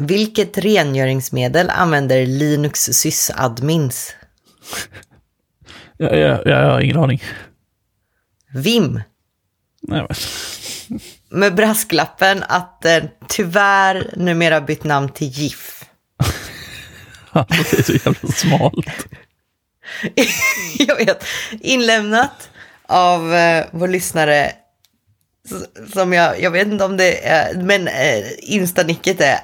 Vilket rengöringsmedel använder Linux sysadmins? Jag, jag, jag har ingen aning. Vim. Nej, men. Med brasklappen att den tyvärr numera bytt namn till GIF. det är så jävla smalt. jag vet. Inlämnat av eh, vår lyssnare som jag, jag vet inte om det är, men eh, instanicket är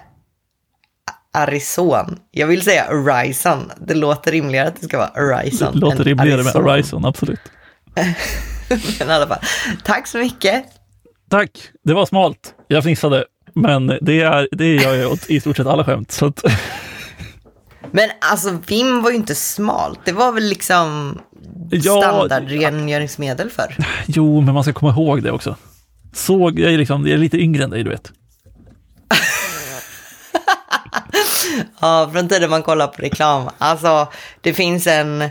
Arizon. Jag vill säga Horizon. Det låter rimligare att det ska vara Horizon. Det låter rimligare med Arizon. Horizon, absolut. men i alla fall. Tack så mycket. Tack, det var smalt. Jag fnissade. Men det, är, det gör jag åt i stort sett alla skämt. Så att, Men alltså Vim var ju inte smalt. Det var väl liksom Ja, standardrengöringsmedel för. jo, men man ska komma ihåg det också. Såg, jag är, liksom, jag är lite yngre än dig, du vet. Ja, från tiden man kollar på reklam. Alltså, det finns en,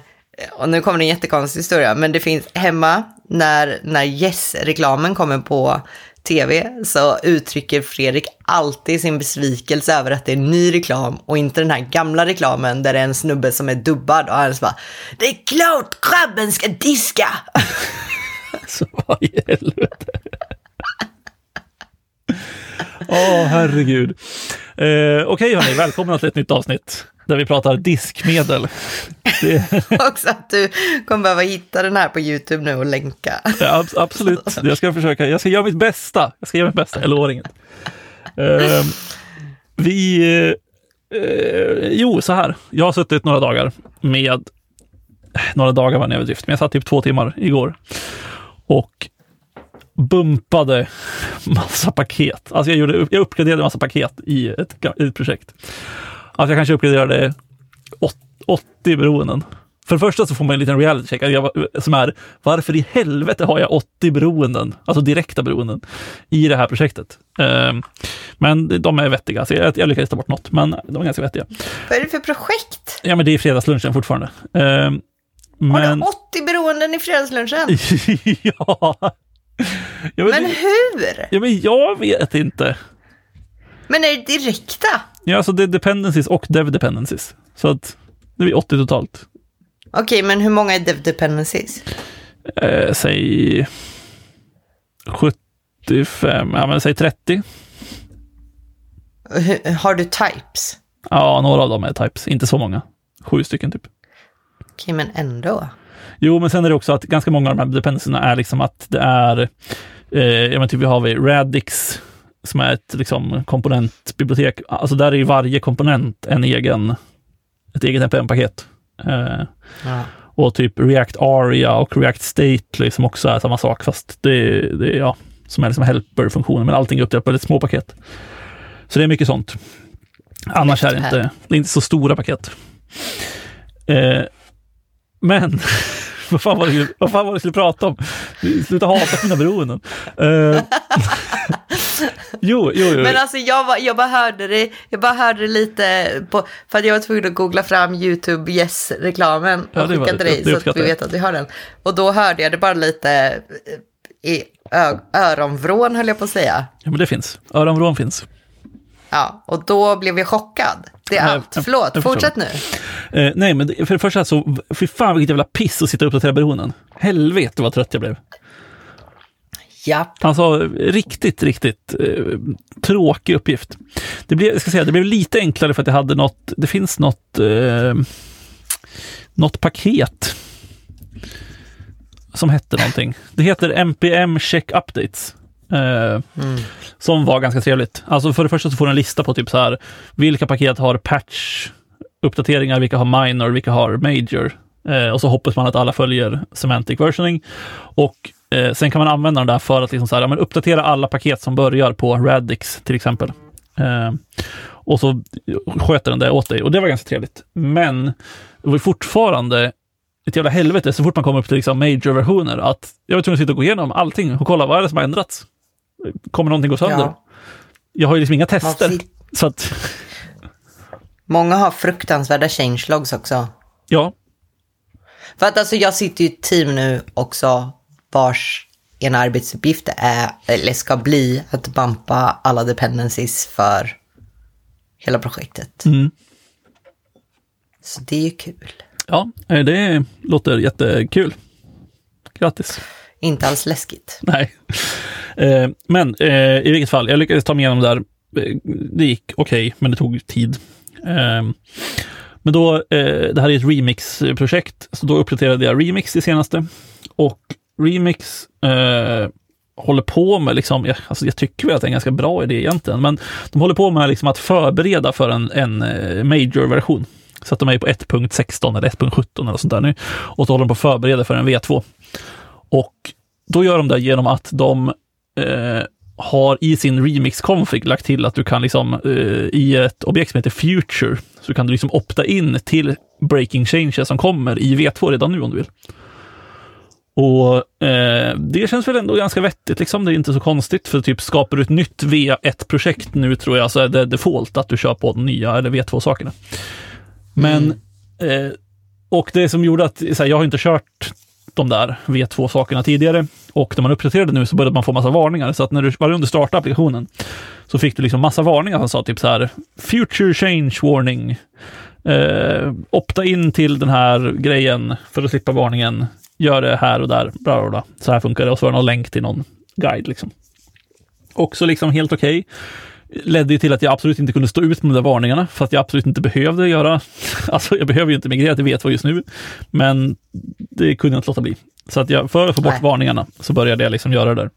och nu kommer det en jättekonstig historia, men det finns hemma när, när Yes-reklamen kommer på tv så uttrycker Fredrik alltid sin besvikelse över att det är ny reklam och inte den här gamla reklamen där det är en snubbe som är dubbad och han så bara Det är klart grabben ska diska! Så vad i helvete. Åh, herregud. Eh, Okej hörni, välkomna till ett nytt avsnitt där vi pratar diskmedel. Det, Också att du kommer behöva hitta den här på YouTube nu och länka. ja, ab- absolut, jag ska försöka. Jag ska göra mitt bästa. Jag ska göra mitt bästa, eller åringen. Eh, vi... Eh, jo, så här. Jag har suttit några dagar med... Några dagar var en överdrift, men jag satt typ två timmar igår. Och bumpade massa paket. Alltså jag, gjorde, jag uppgraderade massa paket i ett, i ett projekt. Alltså jag kanske uppgraderade åt- 80 beroenden. För det första så får man en liten reality check jag, som är varför i helvete har jag 80 beroenden, alltså direkta beroenden, i det här projektet. Ehm, men de är vettiga, så jag, jag lyckades ta bort något, men de är ganska vettiga. Vad är det för projekt? Ja, men det är fredagslunchen fortfarande. Ehm, Har men... du 80 beroenden i fredagslunchen? ja. Ja, men, Men hur? ja, men jag vet inte. Men är det direkta? Ja, alltså det är dependencies och dev dependencies. Så att det blir 80 totalt. Okej, men hur många är dev dependencies? Eh, säg 75, ja men säg 30. Hur- Har du types? Ja, några av dem är types, inte så många. Sju stycken typ. Okej, men ändå. Jo, men sen är det också att ganska många av de här dependencierna är liksom att det är, eh, ja men typ vi har vi Radix som är ett liksom komponentbibliotek. Alltså där är ju varje komponent en egen, ett eget npm-paket. Eh, Ja. och typ React Aria och React Stately som också är samma sak, fast det, det ja, som är liksom helper-funktionen, men allting är uppdelat på väldigt små paket. Så det är mycket sånt. Annars är det inte, det är inte så stora paket. Eh, men, vad fan, var det, vad fan var det vi skulle prata om? Sluta hata mina beroenden. Eh, jo, jo, jo. Men alltså jag, var, jag bara hörde det, jag bara hörde det lite på, för att jag var tvungen att googla fram YouTube Yes-reklamen Ja, och var- skicka till dig så att vi jag. vet att vi har den. Och då hörde jag det bara lite eh, i ö- öronvrån höll jag på att säga. ja, men det finns. Öronvrån finns. Ja, och då blev jag chockad. Det är allt. jag- Förlåt, jag fortsätt nu. Eh, nej, men för det första så, fy fan vilket jävla piss att sitta och uppdatera beroenden. Helvete vad trött jag blev. Japp. Alltså riktigt, riktigt eh, tråkig uppgift. Det blev, ska säga, det blev lite enklare för att jag hade något, det finns något, eh, något paket som hette någonting. Det heter NPM Check Updates. Eh, Som var ganska trevligt. Alltså för det första så får du en lista på typ så här, vilka paket har patch uppdateringar, vilka har minor, vilka har major. Eh, och så hoppas man att alla följer semantic versioning. Och eh, sen kan man använda den där för att liksom så här, ja, men uppdatera alla paket som börjar på Radix till exempel. Eh, och så sköter den det åt dig och det var ganska trevligt. Men det var fortfarande ett jävla helvete så fort man kommer upp till liksom major-versioner att jag var tvungen att sitta och gå igenom allting och kolla vad är det som har ändrats. Kommer någonting gå sönder? Ja. Jag har ju liksom inga tester. sit- Så att, Många har fruktansvärda changelogs också. ja, För att alltså jag sitter ju i ett team nu också vars en arbetsuppgift är, eller ska bli, att bumpa alla dependencies för hela projektet. Mm. Så det är ju kul. Ja, eh, det låter jättekul. Grattis. Inte alls läskigt. Nej. Eh, Men eh, i vilket fall, jag lyckades ta mig igenom det där. Eh, det gick okej, men det tog tid. Eh, Men då, eh, det här är ett remix-projekt, så då uppdaterade jag Remix det senaste. Och Remix eh, håller på med, liksom, jag, alltså jag tycker väl att det är en ganska bra idé egentligen, men de håller på med liksom att förbereda för en, en major-version. Så att de är på 1.16 eller 1.17 eller sånt där nu. Och så håller de på att förbereda för en V2. Och då gör de det genom att de eh, har i sin remix-config lagt till att du kan liksom eh, i ett objekt som heter Future, så kan du liksom opta in till breaking changes som kommer i V2 redan nu om du vill. Och eh, det känns väl ändå ganska vettigt, liksom. det är inte så konstigt, för typ skapar du ett nytt V1-projekt nu tror jag så är det default att du kör på de nya eller V2-sakerna. Men, eh, och det som gjorde att, här, jag har inte kört de där V2-sakerna tidigare och när man uppdaterade nu så började man få massa varningar. Så att när du, varje gång du startade applikationen så fick du liksom massa varningar som sa typ så här Future change warning. Eh, opta in till den här grejen för att slippa varningen. Gör det här och där. Bla, bla, bla. Så här funkar det. Och så var det någon länk till någon guide. Liksom. Också liksom helt okej. Ledde ju till att jag absolut inte kunde stå ut med de där varningarna, för att jag absolut inte behövde göra. Alltså, jag behöver ju inte migrera till V2 just nu, men det kunde jag inte låta bli. Så att jag, för att få bort Nej. varningarna så började jag liksom göra det där.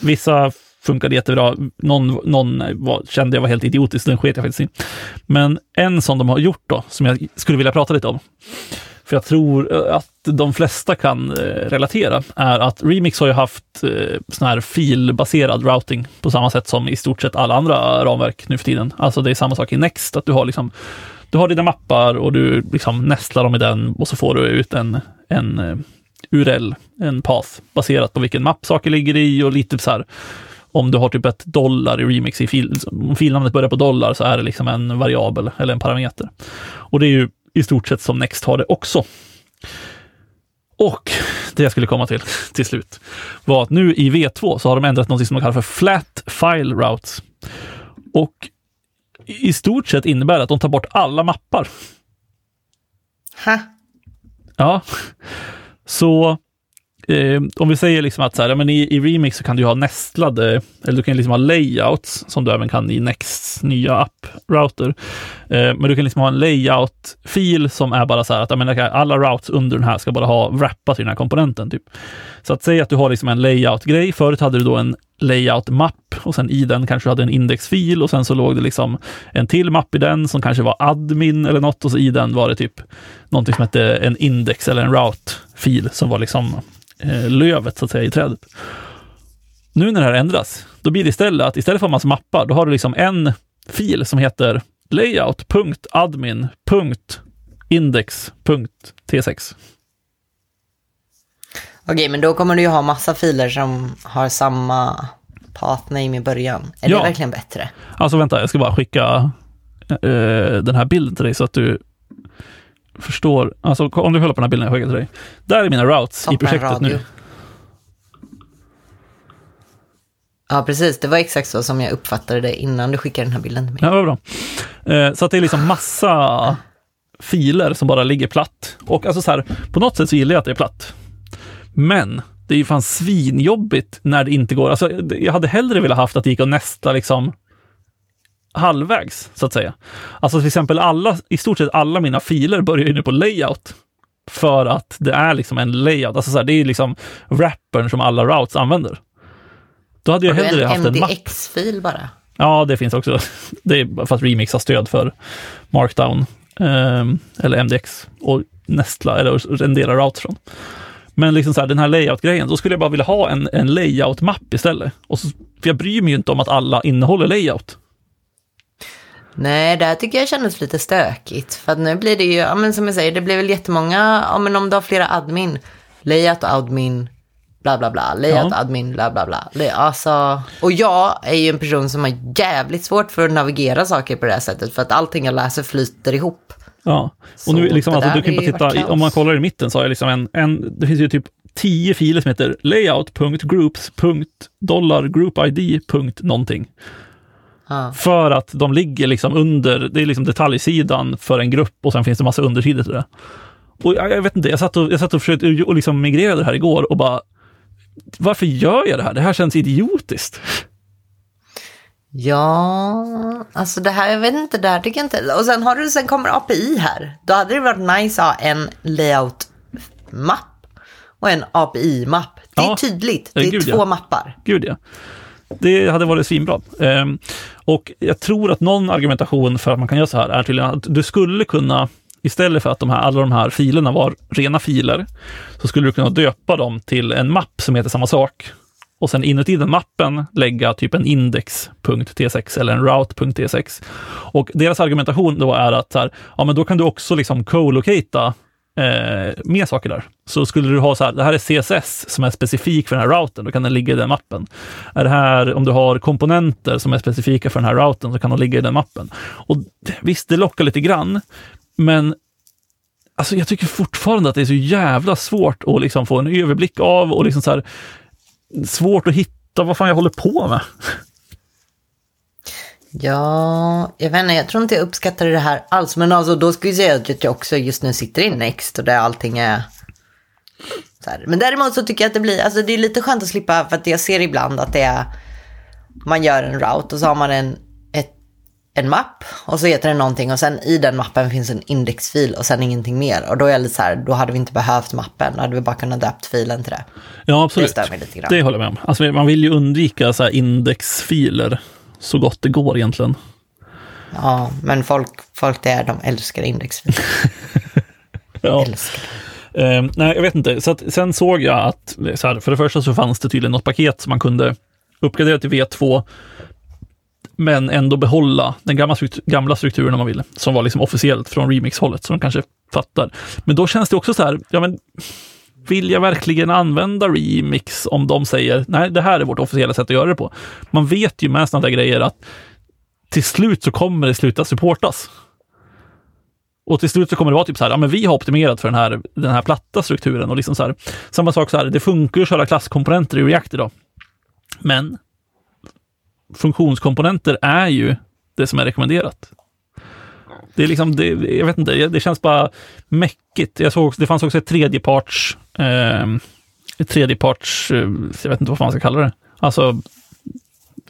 Vissa funkade jättebra. Någon, någon var, kände jag var helt idiotisk, den sket jag faktiskt i. Men en som de har gjort då, som jag skulle vilja prata lite om, för jag tror eh, att de flesta kan eh, relatera, är att Remix har ju haft eh, sån här filbaserad routing på samma sätt som i stort sett alla andra ramverk nu för tiden. Alltså det är samma sak i Next, att du har liksom du har dina mappar och du liksom nästlar dem i den och så får du ut en, en eh, URL, en path, baserat på vilken mapp saker ligger i och lite så här om du har typ ett dollar i remix i fil, om filnamnet börjar på dollar så är det liksom en variabel eller en parameter. Och det är ju i stort sett som Next har det också. Och det jag skulle komma till till slut var att nu i V2 så har de ändrat något som de kallar för Flat File Routes. Och i stort sett innebär det att de tar bort alla mappar. Ha. Ja, så eh, om vi säger liksom att så här, ja, men i, i Remix så kan du ha nästlade, eller du kan liksom ha layouts som du även kan i Nexts nya app-router. Eh, men du kan liksom ha en layout-fil som är bara så här att ja, men, alla routes under den här ska bara ha wrappat i den här komponenten. Typ. Så att säga att du har liksom en layout-grej. Förut hade du då en layout-mapp och sen i den kanske du hade en indexfil och sen så låg det liksom en till mapp i den som kanske var admin eller något och så i den var det typ någonting som hette en index eller en route-fil som var liksom eh, lövet så att säga i trädet. Nu när det här ändras, då blir det istället att istället för en massa mappar, då har du liksom en fil som heter layout.admin.index.t6. Okej, men då kommer du ju ha massa filer som har samma pathname i början. Är Ja. det verkligen bättre? Alltså vänta, jag ska bara skicka eh, den här bilden till dig så att du förstår. Alltså om du kollar på den här bilden jag skickade till dig. Där är mina routes i Toppen projektet radio. nu. Ja, precis. Det var exakt så som jag uppfattade det innan du skickade den här bilden till mig. Ja, vad bra. Eh, så att det är liksom massa filer som bara ligger platt. Och alltså så här, på något sätt så gillar jag att det är platt. Men det är ju fan svinjobbigt när det inte går. Alltså, jag hade hellre velat haft att det gick att nästa liksom halvvägs, så att säga. Alltså till exempel alla, i stort sett alla mina filer börjar ju nu på layout. För att det är liksom en layout. Alltså så här, det är liksom wrappern som alla routes använder. Då hade jag Har hellre en haft en mapp. MDX-fil bara? Ja, det finns också. Det är för att Remix har stöd för Markdown ehm, eller MDX och nästla eller rendera routes från. Men liksom så här, den här layout-grejen, då skulle jag bara vilja ha en, en layout-mapp istället. Och så, för jag bryr mig ju inte om att alla innehåller layout. Nej, det här tycker jag kändes lite stökigt. För att nu blir det ju, ja men som jag säger, det blir väl jättemånga, ja men om du har flera admin, layout och admin, bla bla bla, layout Ja. admin, bla bla bla. Alltså, och jag är ju en person som har jävligt svårt för att navigera saker på det här sättet, för att allting jag läser flyter ihop. Ja, Så och nu liksom, alltså, du kan bara titta, i- om man kollar i mitten så har jag liksom en, en, det finns ju typ tio filer som heter layout.groups.dollargroupid. Ja. För att de ligger liksom under, det är liksom detaljsidan för en grupp och sen finns det massa undersidor till det. Och jag, jag vet inte, jag satt och, jag satt och försökte och liksom migrera det här igår och bara, varför gör jag det här? Det här känns idiotiskt. Ja, alltså det här, jag vet inte, det här tycker jag inte. Och sen har du, sen kommer API här. Då hade det varit nice att ha en layout-mapp och en API-mapp. Det är Ja, tydligt, det är gud, två ja. mappar. Gud ja. Det hade varit svinbra. Ehm, och jag tror att någon argumentation för att man kan göra så här är tydligen att du skulle kunna, istället för att de här, alla de här filerna var rena filer, så skulle du kunna döpa dem till en mapp som heter samma sak. Och sen inuti den mappen lägga typ en index.t6 eller en route.t6. Och deras argumentation då är att så här, ja, men då kan du också liksom co-locata eh, mer saker där. Så skulle du ha så här, det här är CSS som är specifik för den här routern, då kan den ligga i den mappen. Är det här, om du har komponenter som är specifika för den här routern, så kan de ligga i den mappen. Och visst, det lockar lite grann, men alltså jag tycker fortfarande att det är så jävla svårt att liksom få en överblick av och liksom så här, svårt att hitta vad fan jag håller på med. Ja, jag vet inte, jag tror inte jag uppskattar det här alls. Men alltså då ska vi säga att jag också just nu sitter i Next och där allting är så här. Men däremot så tycker jag att det blir, alltså det är lite skönt att slippa, för att jag ser ibland att det är, man gör en route och så har man en, ett, en mapp och så heter den någonting och sen i den mappen finns en indexfil och sen ingenting mer. Och då är jag lite så här, då hade vi inte behövt mappen, då hade vi bara kunnat döpt filen till det. Ja, absolut. Det stör mig lite grann. Det håller jag med om. Alltså, man vill ju undvika så indexfiler så gott det går egentligen. Ja, men folk, folk det är, de älskar indexfiler. Ja. Älskar. Eh, nej, jag vet inte. Så att, sen såg jag att, så här, för det första så fanns det tydligen något paket som man kunde uppgradera till V2, men ändå behålla den gamla, struktur, gamla strukturen om man vill, som var liksom officiellt från remix-hållet, så de kanske fattar. Men då känns det också så här, ja men, vill jag verkligen använda remix om de säger, nej, det här är vårt officiella sätt att göra det på. Man vet ju med sådana där grejer att till slut så kommer det sluta supportas. Och till slut så kommer det vara typ så här, ja men vi har optimerat för den här, den här platta strukturen och liksom så här. Samma sak så här, det funkar ju att köra klasskomponenter i React idag. Men funktionskomponenter är ju det som är rekommenderat. Det är liksom, det, jag vet inte, det känns bara mäckigt. Jag såg också, det fanns också ett tredjeparts, eh, ett tredjeparts, eh, jag vet inte vad man ska kalla det, alltså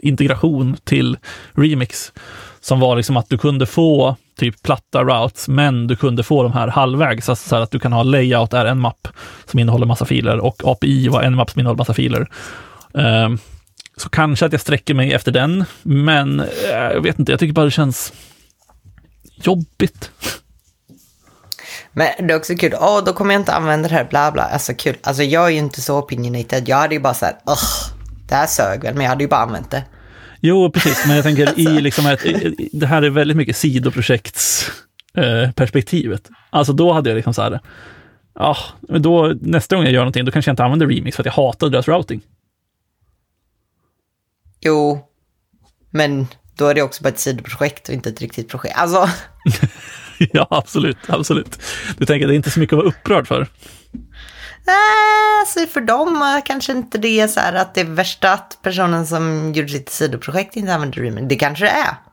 integration till Remix som var liksom att du kunde få typ platta routes, men du kunde få de här halvvägs, alltså så här att du kan ha layout är en mapp som innehåller massa filer och API var en mapp som innehåller massa filer. Um, så kanske att jag sträcker mig efter den, men eh, jag vet inte, jag tycker bara det känns jobbigt. Men det är också kul, åh då kommer jag inte använda det här, bla bla. Alltså kul, alltså jag är ju inte så opinionated. Jag hade ju bara så här, Ugh, det här sög väl, men jag hade ju bara använt det. Jo, precis, men jag tänker i liksom ett, det här är väldigt mycket sidoprojekts eh. Alltså då hade jag liksom så här, ja, men då nästa gång jag gör någonting, då kanske jag inte använder remix för att jag hatar deras routing. Jo, men då är det också bara ett sidoprojekt och inte ett riktigt projekt. Alltså, ja, absolut, absolut. Du tänker, det är inte så mycket att vara upprörd för. alltså för dem kanske inte det är så här att det är värsta att personen som gjorde sitt sidoprojekt inte använder Remix. Det kanske det är.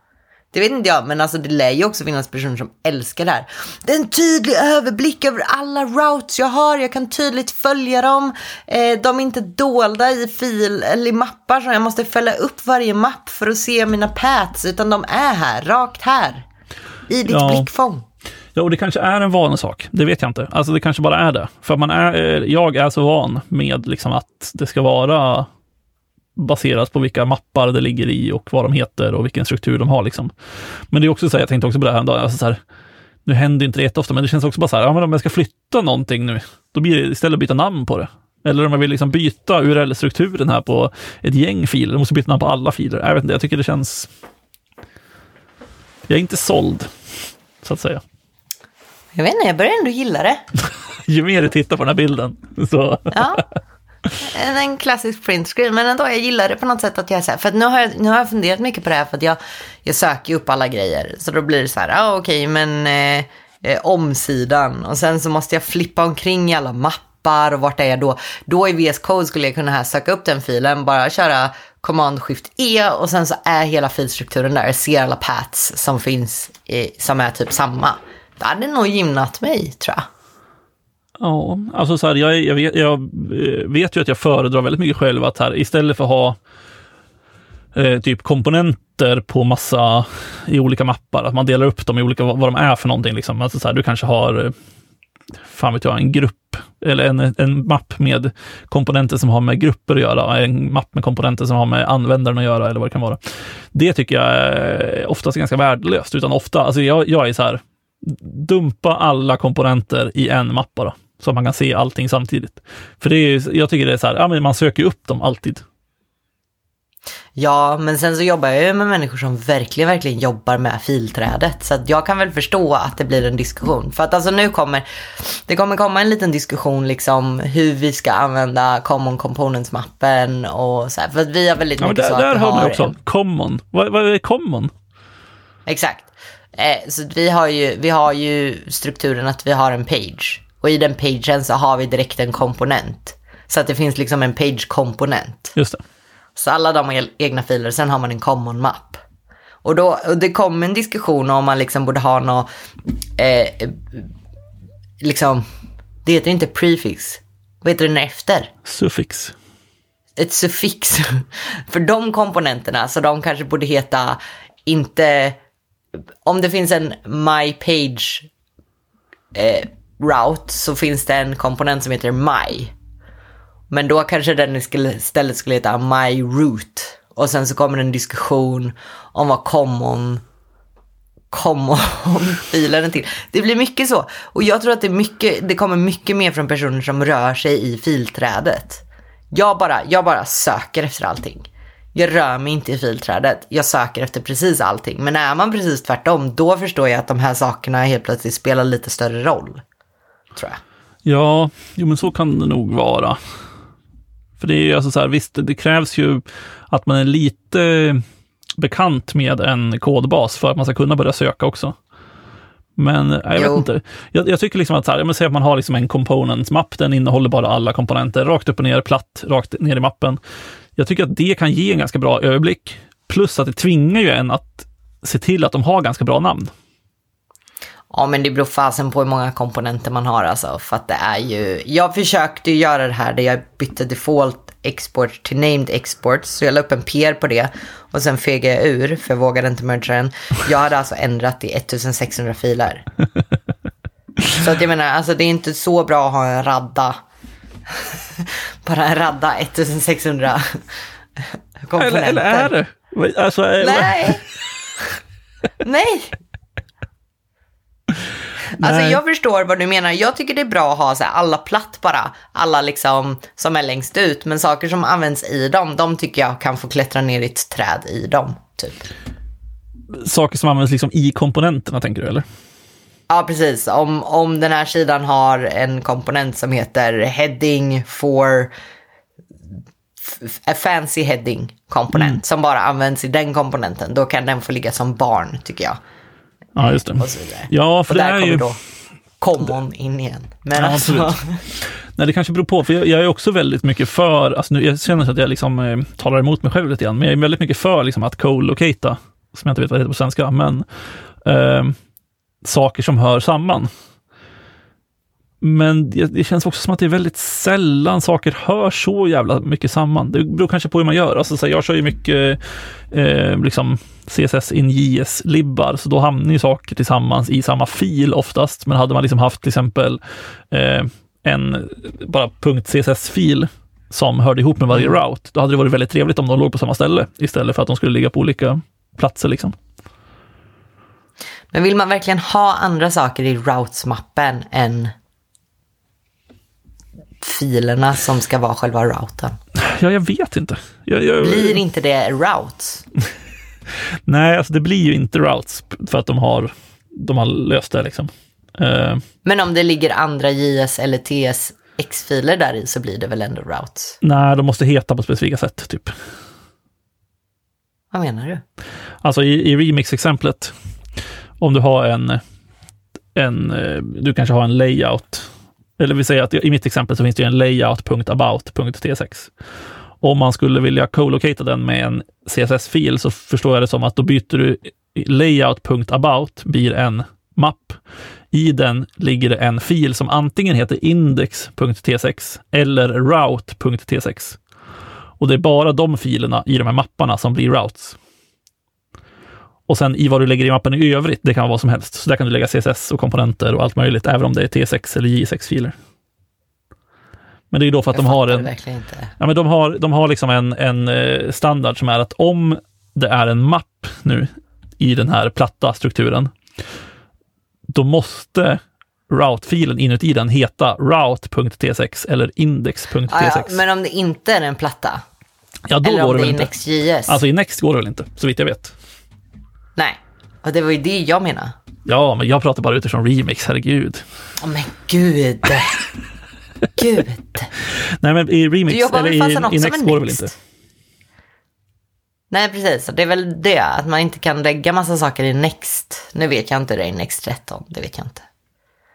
Det vet inte jag, men alltså det lär ju också finnas personer som älskar det här. Det är en tydlig överblick över alla routes jag har. Jag kan tydligt följa dem. Eh, de är inte dolda i fil eller i mappar så jag måste fälla upp varje mapp för att se mina paths, utan de är här, rakt här. I ditt Ja. blickfång. Ja, och det kanske är en vanesak. Det vet jag inte. Alltså det kanske bara är det. För man är, eh, jag är så van med liksom att det ska vara baserat på vilka mappar det ligger i och vad de heter och vilken struktur de har. Liksom. Men det är också så här, jag tänkte också på det här en dag, alltså så här, nu händer inte det jätteofta, men det känns också bara så här, ja, men om jag ska flytta någonting nu, då blir det istället att byta namn på det. Eller om jag vill liksom byta URL-strukturen här på ett gäng filer, jag måste byta namn på alla filer. Jag vet inte, jag tycker det känns... Jag är inte såld, så att säga. Jag vet inte, jag börjar ändå gilla det. Ju mer du tittar på den här bilden, så... Ja. En, klassisk print screen, men ändå, jag gillar det på något sätt att jag är så här, för att nu har jag, nu har jag funderat mycket på det här, för att jag, jag söker ju upp alla grejer, så då blir det så här, ja ah, okej, men eh, eh, omsidan, och sen så måste jag flippa omkring i alla mappar, och vart är jag då? Då i VS Code skulle jag kunna här söka upp den filen, bara köra command shift E och sen så är hela filstrukturen där. Jag ser alla paths som finns i, som är typ samma. Det hade nog gynnat mig tror jag. Ja, alltså så här, jag, jag, vet, jag eh, vet ju att jag föredrar väldigt mycket själv att här istället för att ha eh, typ komponenter på massa i olika mappar, att man delar upp dem i olika, vad de är för någonting. Liksom. Alltså så här, du kanske har, eh, fan vet jag, en grupp eller en, en mapp med komponenter som har med grupper att göra, en mapp med komponenter som har med användaren att göra eller vad det kan vara. Det tycker jag är oftast ganska värdelöst, utan ofta, alltså jag, jag är så här, dumpa alla komponenter i en mapp bara, så man kan se allting samtidigt. För det är, jag tycker det är så här, ja men man söker upp dem alltid. Ja, men sen så jobbar jag ju med människor som verkligen, verkligen jobbar med filträdet. Så att jag kan väl förstå att det blir en diskussion. För att alltså nu kommer, det kommer komma en liten diskussion liksom hur vi ska använda Common Components-mappen och så här. För att vi har väldigt ja, mycket där, så där att vi har man också en- common. Vad, vad är common? Exakt. Eh, så vi har, ju, vi har ju strukturen att vi har en page. Och i den pagen så har vi direkt en komponent. Så att det finns liksom en page-komponent. Just det. Så alla de har egna filer, sen har man en common map. Och, då, och det kom en diskussion om man liksom borde ha något, eh, liksom, det heter inte prefix. Vad heter den efter? Suffix. Ett suffix. För de komponenterna, så de kanske borde heta inte, om det finns en my page eh, route så finns det en komponent som heter my. Men då kanske den skulle- istället skulle heta my root. Och sen så kommer en diskussion om vad common common-filen är till. Det blir mycket så. Och jag tror att det, är mycket, det kommer mycket mer från personer som rör sig i filträdet. Jag bara, jag bara söker efter allting. Jag rör mig inte i filträdet. Jag söker efter precis allting. Men är man precis tvärtom, då förstår jag att de här sakerna helt plötsligt spelar lite större roll. Tror jag. Ja, jo men så kan det nog vara. För det är ju alltså så här, visst, det krävs ju att man är lite bekant med en kodbas för att man ska kunna börja söka också. Men jag vet Jo. inte. Jag, jag tycker liksom att så här, säger att man har liksom en component-mapp, den innehåller bara alla komponenter, rakt upp och ner, platt, rakt ner i mappen. Jag tycker att det kan ge en ganska bra överblick. Plus att det tvingar ju en att se till att de har ganska bra namn. Ja, men det beror fasen på hur många komponenter man har alltså. För att det är ju... Jag försökte ju göra det här där jag bytte default export till named export. Så jag la upp en PR på det. Och sen fegade jag ur, för jag vågade inte mergea den. Jag hade alltså ändrat i 1600 filer. Så att jag menar, alltså det är inte så bra att ha en radda. Bara en radda 1600 komponenter. Eller, eller är det? Alltså, är- Nej. Nej. Alltså jag förstår vad du menar. Jag tycker det är bra att ha så här, alla platt bara. Alla liksom som är längst ut. Men saker som används i dem, de tycker jag kan få klättra ner i ett träd i dem. Typ. saker som används liksom i komponenterna, tänker du? eller? Ja, precis. Om, om den här sidan har en komponent som heter heading for a fancy heading komponent som bara används i den komponenten, då kan den få ligga som barn tycker jag. Ja, just det. Och så vidare. Ja, för Och det där är kommer ju... då common in igen. Men Ja, alltså, absolut. Nej, det kanske beror på, för jag, jag är också väldigt mycket för, alltså nu, jag känner att jag liksom eh, talar emot mig själv lite grann, men jag är väldigt mycket för liksom, att co-locata, som jag inte vet vad det heter på svenska, men eh, saker som hör samman. Men det, det känns också som att det är väldigt sällan saker hör så jävla mycket samman. Det beror kanske på hur man gör. Alltså, så här, jag kör ju mycket eh, liksom CSS in JS-libbar, så då hamnar ju saker tillsammans i samma fil oftast. Men hade man liksom haft till exempel eh, en bara .css-fil som hörde ihop med varje route, då hade det varit väldigt trevligt om de låg på samma ställe istället för att de skulle ligga på olika platser. Liksom. men vill man verkligen ha andra saker i routes-mappen än filerna som ska vara själva routen? Ja, jag vet inte. Jag, jag, Blir inte det routes? Nej, alltså det blir ju inte routes för att de har, de har löst det. Liksom. Eh, Men om det ligger andra JS eller TS X-filer där i så blir det väl ändå routes? nej, de måste heta på specifika sätt. Typ. Vad menar du? Alltså i, i remix-exemplet, om du har en, en, eh, du kanske har en layout, eller vi säger att i mitt exempel så finns det ju en layout.about.tsx. Om man skulle vilja co-locata den med en CSS-fil så förstår jag det som att då byter du layout.about blir en mapp. I den ligger det en fil som antingen heter index.t6 eller route.t6. Och det är bara de filerna i de här mapparna som blir routes. Och sen i vad du lägger i mappen i övrigt, det kan vara vad som helst. Så där kan du lägga CSS och komponenter och allt möjligt, även om det är T6 eller J6-filer. Men det är då för att Jag de har en... Ja, men de har, de har liksom en, en eh, standard som är att om det är en mapp nu i den här platta strukturen, då måste route-filen inuti den heta route.t6 eller index.t6. Ja, ja, men om det inte är en platta, ja, då eller går om det är inte. Next.js. Alltså i Next går det väl inte, så vitt jag vet. Nej, och det var ju det jag menade. Ja, men jag pratar bara utifrån remix, herregud. Åh men gud. gud. Nej, men i remix, Du jobbar eller väl i, i Next med går det väl inte. Nej, precis. Det är väl det, att man inte kan lägga massa saker i Next. Nu vet jag inte hur det är i Next 13, det vet jag inte.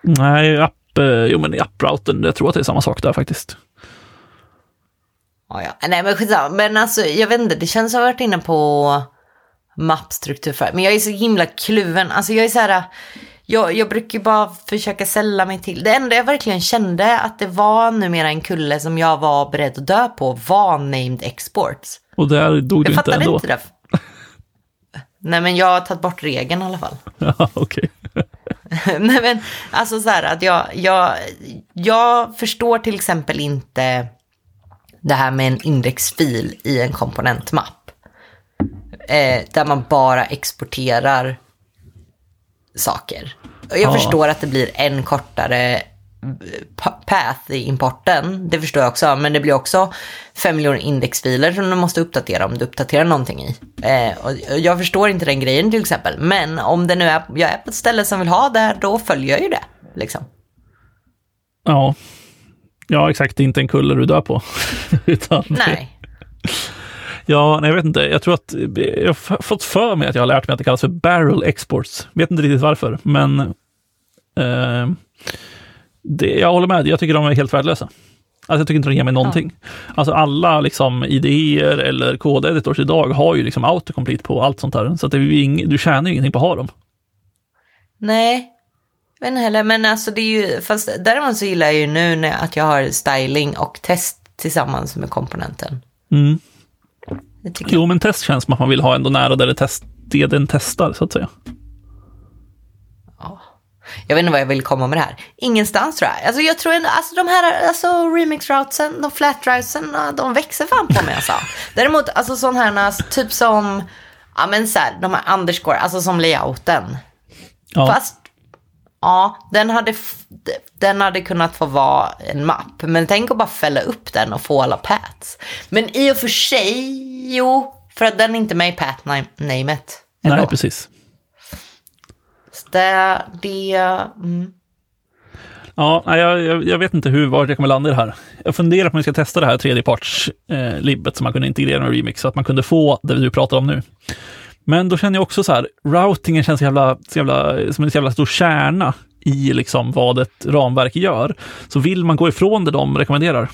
Nej, app, eh, jo men i approuten, jag tror att det är samma sak där faktiskt. Ja, ja. Nej, men skitsamma. Men alltså, jag vet inte, det känns som jag har varit inne på mappstruktur för. Men jag är så himla kluven. Alltså jag är så här, jag, jag brukar bara försöka sälla mig till. Det enda jag verkligen kände att det var numera en kulle som jag var beredd att dö på var named exports. Och där dog Jag du inte fattade ändå. inte det. Nej, men jag har tagit bort regeln i alla fall. Ja, okej. Nej men alltså så här att jag, jag, jag förstår till exempel inte det här med en indexfil i en komponentmapp. Eh, där man bara exporterar saker. Jag Ja. förstår att det blir en kortare eh, pa- path i importen. Det förstår jag också. Men det blir också fem miljoner indexfiler som du måste uppdatera om du uppdaterar någonting i. Eh, och jag förstår inte den grejen till exempel. Men om det nu är, jag är på ett ställe som vill ha det, då följer jag ju det. Liksom. Ja. Ja, exakt. Det är inte en kulle du dör på. Utan, Nej. Ja, nej, jag vet inte. Jag tror att jag har fått för mig att jag har lärt mig att det kallas för barrel exports. Vet inte riktigt varför, men eh, det, jag håller med. Jag tycker de är helt värdelösa. Alltså jag tycker inte de ger mig någonting. Alltså alla liksom idéer eller kodeditors idag har ju liksom autocomplete på allt sånt här. Så att det är ju ing, du tjänar ju ingenting på att ha dem. Nej. Jag vet inte heller, men alltså det är ju, fast däremot så gillar jag ju nu när, att jag har styling och test tillsammans med komponenten. Mm. Jo, men test känns som att man vill ha ändå nära där det, test, det den testar, så att säga. Jag vet inte vad jag vill komma med det här. Ingenstans tror jag. Alltså jag tror ändå, alltså de här alltså remix routesen, de flat drivesen, de växer fan på mig alltså. Däremot, alltså sån här, alltså, typ som, ja men så här, de här underscore, alltså som layouten. Ja. Fast, ja, den hade, den hade kunnat få vara en mapp. Men tänk att bara fälla upp den och få alla paths. Men i och för sig, jo, för att den är inte med i path namet. Nej, precis. Så det, det, mm. Ja, jag, jag, jag vet inte hur, vart jag kommer landa i det här. Jag funderar på om vi ska testa det här tredjeparts-libbet som man kunde integrera med Remix, så att man kunde få det du pratar om nu. Men då känner jag också så här, routingen känns så jävla, så jävla, som en så jävla stor kärna i liksom vad ett ramverk gör. Så vill man gå ifrån det de rekommenderar,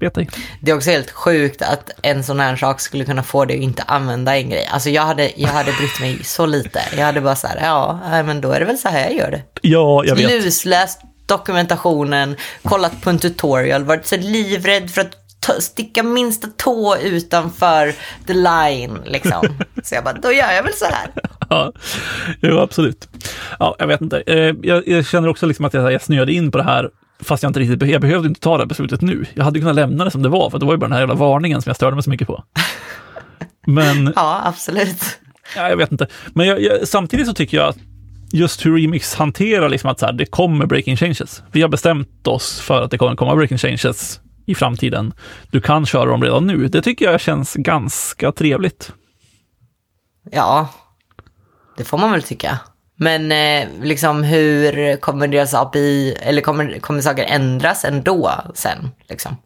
vet ej. Det är också helt sjukt att en sån här sak skulle kunna få dig att inte använda en grej. Alltså jag hade, jag hade brytt mig så lite. Jag hade bara så här, ja, men då är det väl så här jag gör det. Ja, jag vet. Lusläst dokumentationen, kollat på en tutorial, varit så livrädd för att sticka minsta tå utanför the line liksom. Så jag bara, då gör jag väl så här. Ja, jo, absolut. Ja, jag vet inte. Eh, Jag, jag känner också liksom att jag, jag snöade in på det här, fast jag inte riktigt jag behövde inte ta det här beslutet nu. Jag hade kunnat lämna det som det var, för det var ju bara den här jävla varningen som jag störde mig så mycket på. Men, Ja, absolut. ja, jag vet inte. Men jag, jag, samtidigt så tycker jag att just hur Remix hanterar liksom att så här, det kommer breaking changes. Vi har bestämt oss för att det kommer komma breaking changes i framtiden. Du kan köra dem redan nu. Det tycker jag känns ganska trevligt. Ja, det får man väl tycka. Men eh, liksom hur kommer deras API, eller kommer, kommer saker ändras ändå sen? Liksom?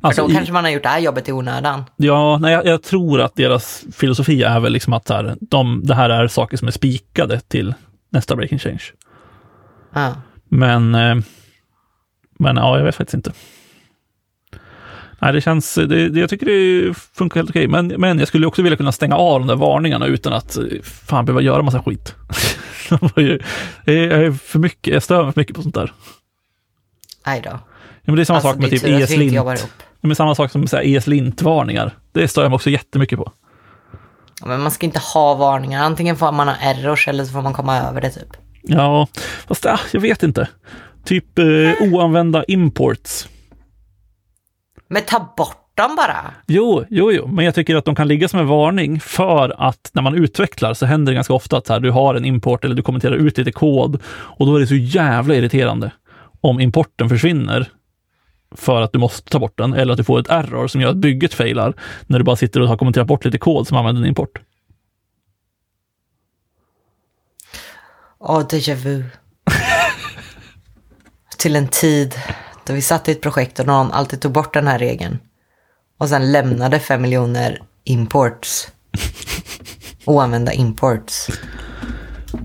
Alltså, då i- kanske man har gjort det här jobbet i onödan. Ja, nej, jag, jag tror att deras filosofi är väl liksom att här, de, det här är saker som är spikade till nästa breaking change. Ja. Men, eh, men ja, jag vet faktiskt inte. Nej, det känns, det, det, jag tycker det funkar helt okej. Men, men jag skulle också vilja kunna stänga av de där varningarna utan att eh, fan behöva göra massa skit. det är för mycket, jag stör mig för mycket på sånt där. Aj då. Ja, men det är samma Alltså, sak med typ ESLint. Ja, men samma sak som ESLint-varningar. Det stör jag mig också jättemycket på. Ja, Men man ska inte ha varningar. Antingen får man ha errors eller så får man komma över det typ. Ja, fast ah, jag vet inte. Typ eh, oanvända imports. Men ta bort dem bara. Jo, jo, jo, men jag tycker att de kan ligga som en varning för att när man utvecklar så händer det ganska ofta att så här, du har en import eller du kommenterar ut lite kod och då är det så jävla irriterande om importen försvinner för att du måste ta bort den eller att du får ett error som gör att bygget failar när du bara sitter och har kommenterat bort lite kod som använder en import. Åh, déjà vu. Till en tid då vi satt i ett projekt och någon alltid tog bort den här regeln. Och sen lämnade fem miljoner imports. Oanvända imports.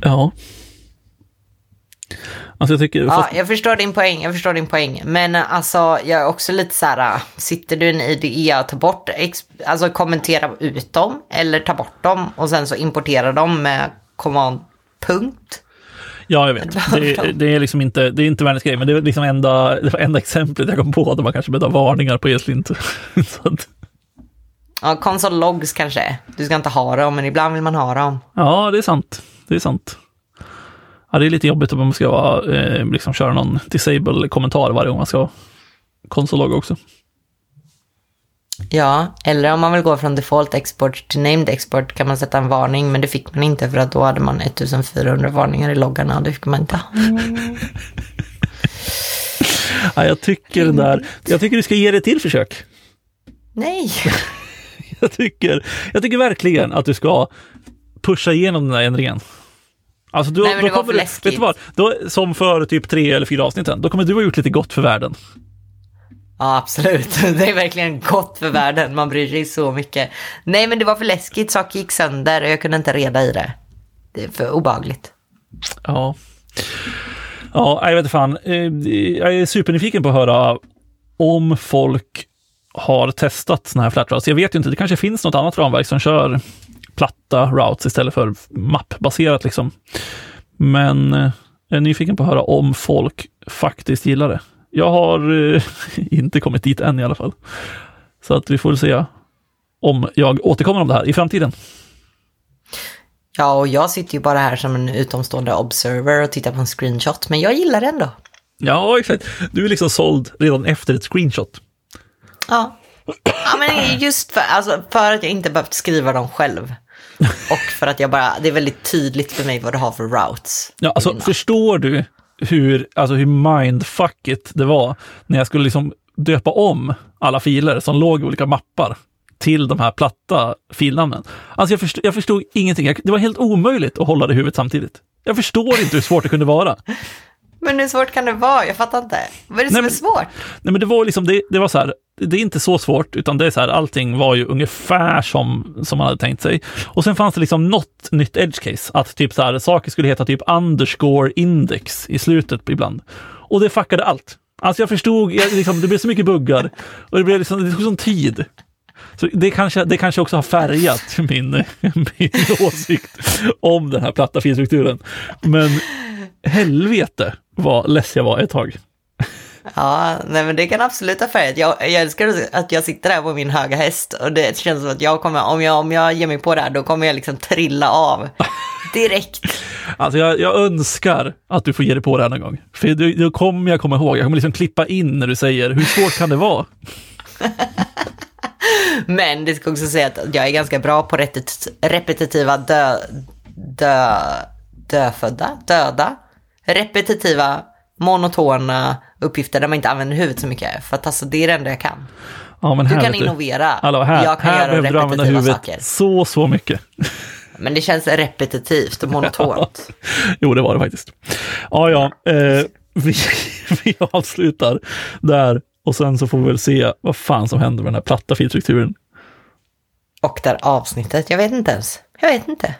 Ja. Alltså jag tycker... Ja, fast, jag förstår din poäng, jag förstår din poäng. Men eh, alltså, jag är också lite så här, sitter du i en IDE och tar bort, alltså kommentera ut dem eller ta bort dem och sen så importera dem med command punkt. Ja, jag vet. Det, det är liksom inte, det är inte världens grej, men det är liksom enda, det var enda exemplet jag kom på där man kanske behöver ha varningar på ESLint. Att, Ja, console logs kanske. Du ska inte ha dem, men ibland vill man ha dem. Ja, det är sant. Det är sant. Ja, det är lite jobbigt om man ska vara, eh, liksom köra någon disable-kommentar varje gång man ska konsollogga också. Ja, eller om man vill gå från default export till named export kan man sätta en varning, men det fick man inte för att då hade man 1400 varningar i loggarna och det fick man inte ha. Ja, jag tycker den där, jag tycker du ska ge det till försök. Nej! Jag tycker, jag tycker verkligen att du ska pusha igenom den där ändringen. Alltså du, Nej, men då det var kommer för läskigt. vet du vad? Då, som för typ tre eller fyra avsnitt sen, då kommer du ha gjort lite gott för världen. Ja, absolut. Det är verkligen gott för världen. Man bryr sig så mycket. Nej, men det var för läskigt. Saker gick sönder och jag kunde inte reda i det. Det är för obehagligt. Ja. Ja, jag vet inte fan. Eh, jag är supernyfiken på att höra om folk har testat sådana här flat routes. Jag vet ju inte, det kanske finns något annat ramverk som kör platta routes istället för mappbaserat liksom. Men eh, jag är nyfiken på att höra om folk faktiskt gillar det. Jag har eh, inte kommit dit än i alla fall. Så att vi får se om jag återkommer om det här i framtiden. Ja, och jag sitter ju bara här som en utomstående observer och tittar på en screenshot, men jag gillar det ändå. Ja, exakt. Du är liksom såld redan efter ett screenshot. Ja. Ja, men just för, alltså, för att jag inte behövt skriva dem själv. Och för att jag bara, det är väldigt tydligt för mig vad du har för routes. Ja, alltså förstår du hur, alltså hur mindfuckigt det var när jag skulle liksom döpa om alla filer som låg i olika mappar till de här platta filnamnen. Alltså jag förstod, jag förstod ingenting. Jag, det var helt omöjligt att hålla det i huvudet samtidigt. Jag förstår inte hur svårt det kunde vara. Men hur svårt kan det vara? Jag fattar inte. Vad är det som Nej, är men- svårt? Nej, men det var liksom, det, det var så här, det är inte så svårt, utan det är så här, allting var ju ungefär som, som man hade tänkt sig. Och sen fanns det liksom något nytt edge case, att typ så här, saker skulle heta typ underscore index i slutet ibland. Och det fuckade allt. Alltså jag förstod, jag, liksom, det blev så mycket buggar och det blev liksom, det tog sån tid. Så det kanske, det kanske också har färgat min, min åsikt om den här platta filstrukturen. Men helvete vad less jag var ett tag. Ja, nej men det kan absolut ha färgat. Jag, jag älskar att jag sitter där på min höga häst och det känns som att jag kommer, om jag, om jag ger mig på det här, då kommer jag liksom trilla av direkt. Alltså jag, jag önskar att du får ge dig på det här någon gång. För då, då kommer jag komma ihåg, jag kommer liksom klippa in när du säger hur svårt kan det vara? Men det ska också säga att jag är ganska bra på repetit- repetitiva dö, dö, döfödda, döda, repetitiva, monotona uppgifter där man inte använder huvudet så mycket. För att alltså det är det enda jag kan. Ja, Du kan innovera. Hallå, här, jag kan här göra du använda repetitiva huvudet saker. så, så mycket. Men det känns repetitivt och monotont. Jo, det var det faktiskt. Ja, ja, eh, vi, vi avslutar där och sen så får vi väl se vad fan som händer med den här platta filstrukturen. Och där avsnittet, jag vet inte ens. Jag vet inte.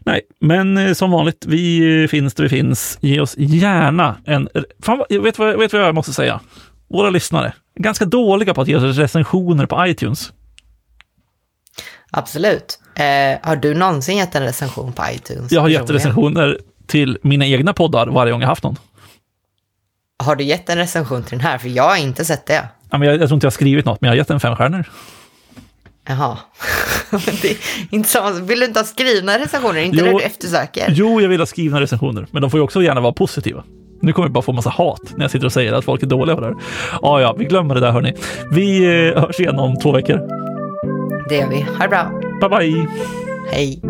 Nej, men eh, som vanligt, vi eh, finns där vi finns. Ge oss gärna en... Fan, vad- vet vad, vet du vad jag måste säga? våra lyssnare, är ganska dåliga på att ge oss recensioner på iTunes. Absolut. Eh, har du någonsin gett en recension på iTunes? Jag har gett recensioner till mina egna poddar varje gång jag haft någon. Har du gett en recension till den här? För jag har inte sett det. Ja, men jag, jag tror inte jag har skrivit något, men jag har gett en fem stjärnor. Jaha. Det är inte samma. Vill du inte ha skrivna recensioner? Inte Jo. det du eftersöker? Jo, jag vill ha skrivna recensioner, men de får ju också gärna vara positiva. Nu kommer vi bara få massa hat när jag sitter och säger att folk är dåliga på det här. Ja, ja, vi glömmer det där hörni. Vi eh, hörs igen om två veckor. Det gör vi. Ha det bra. Bye, bye! Hej.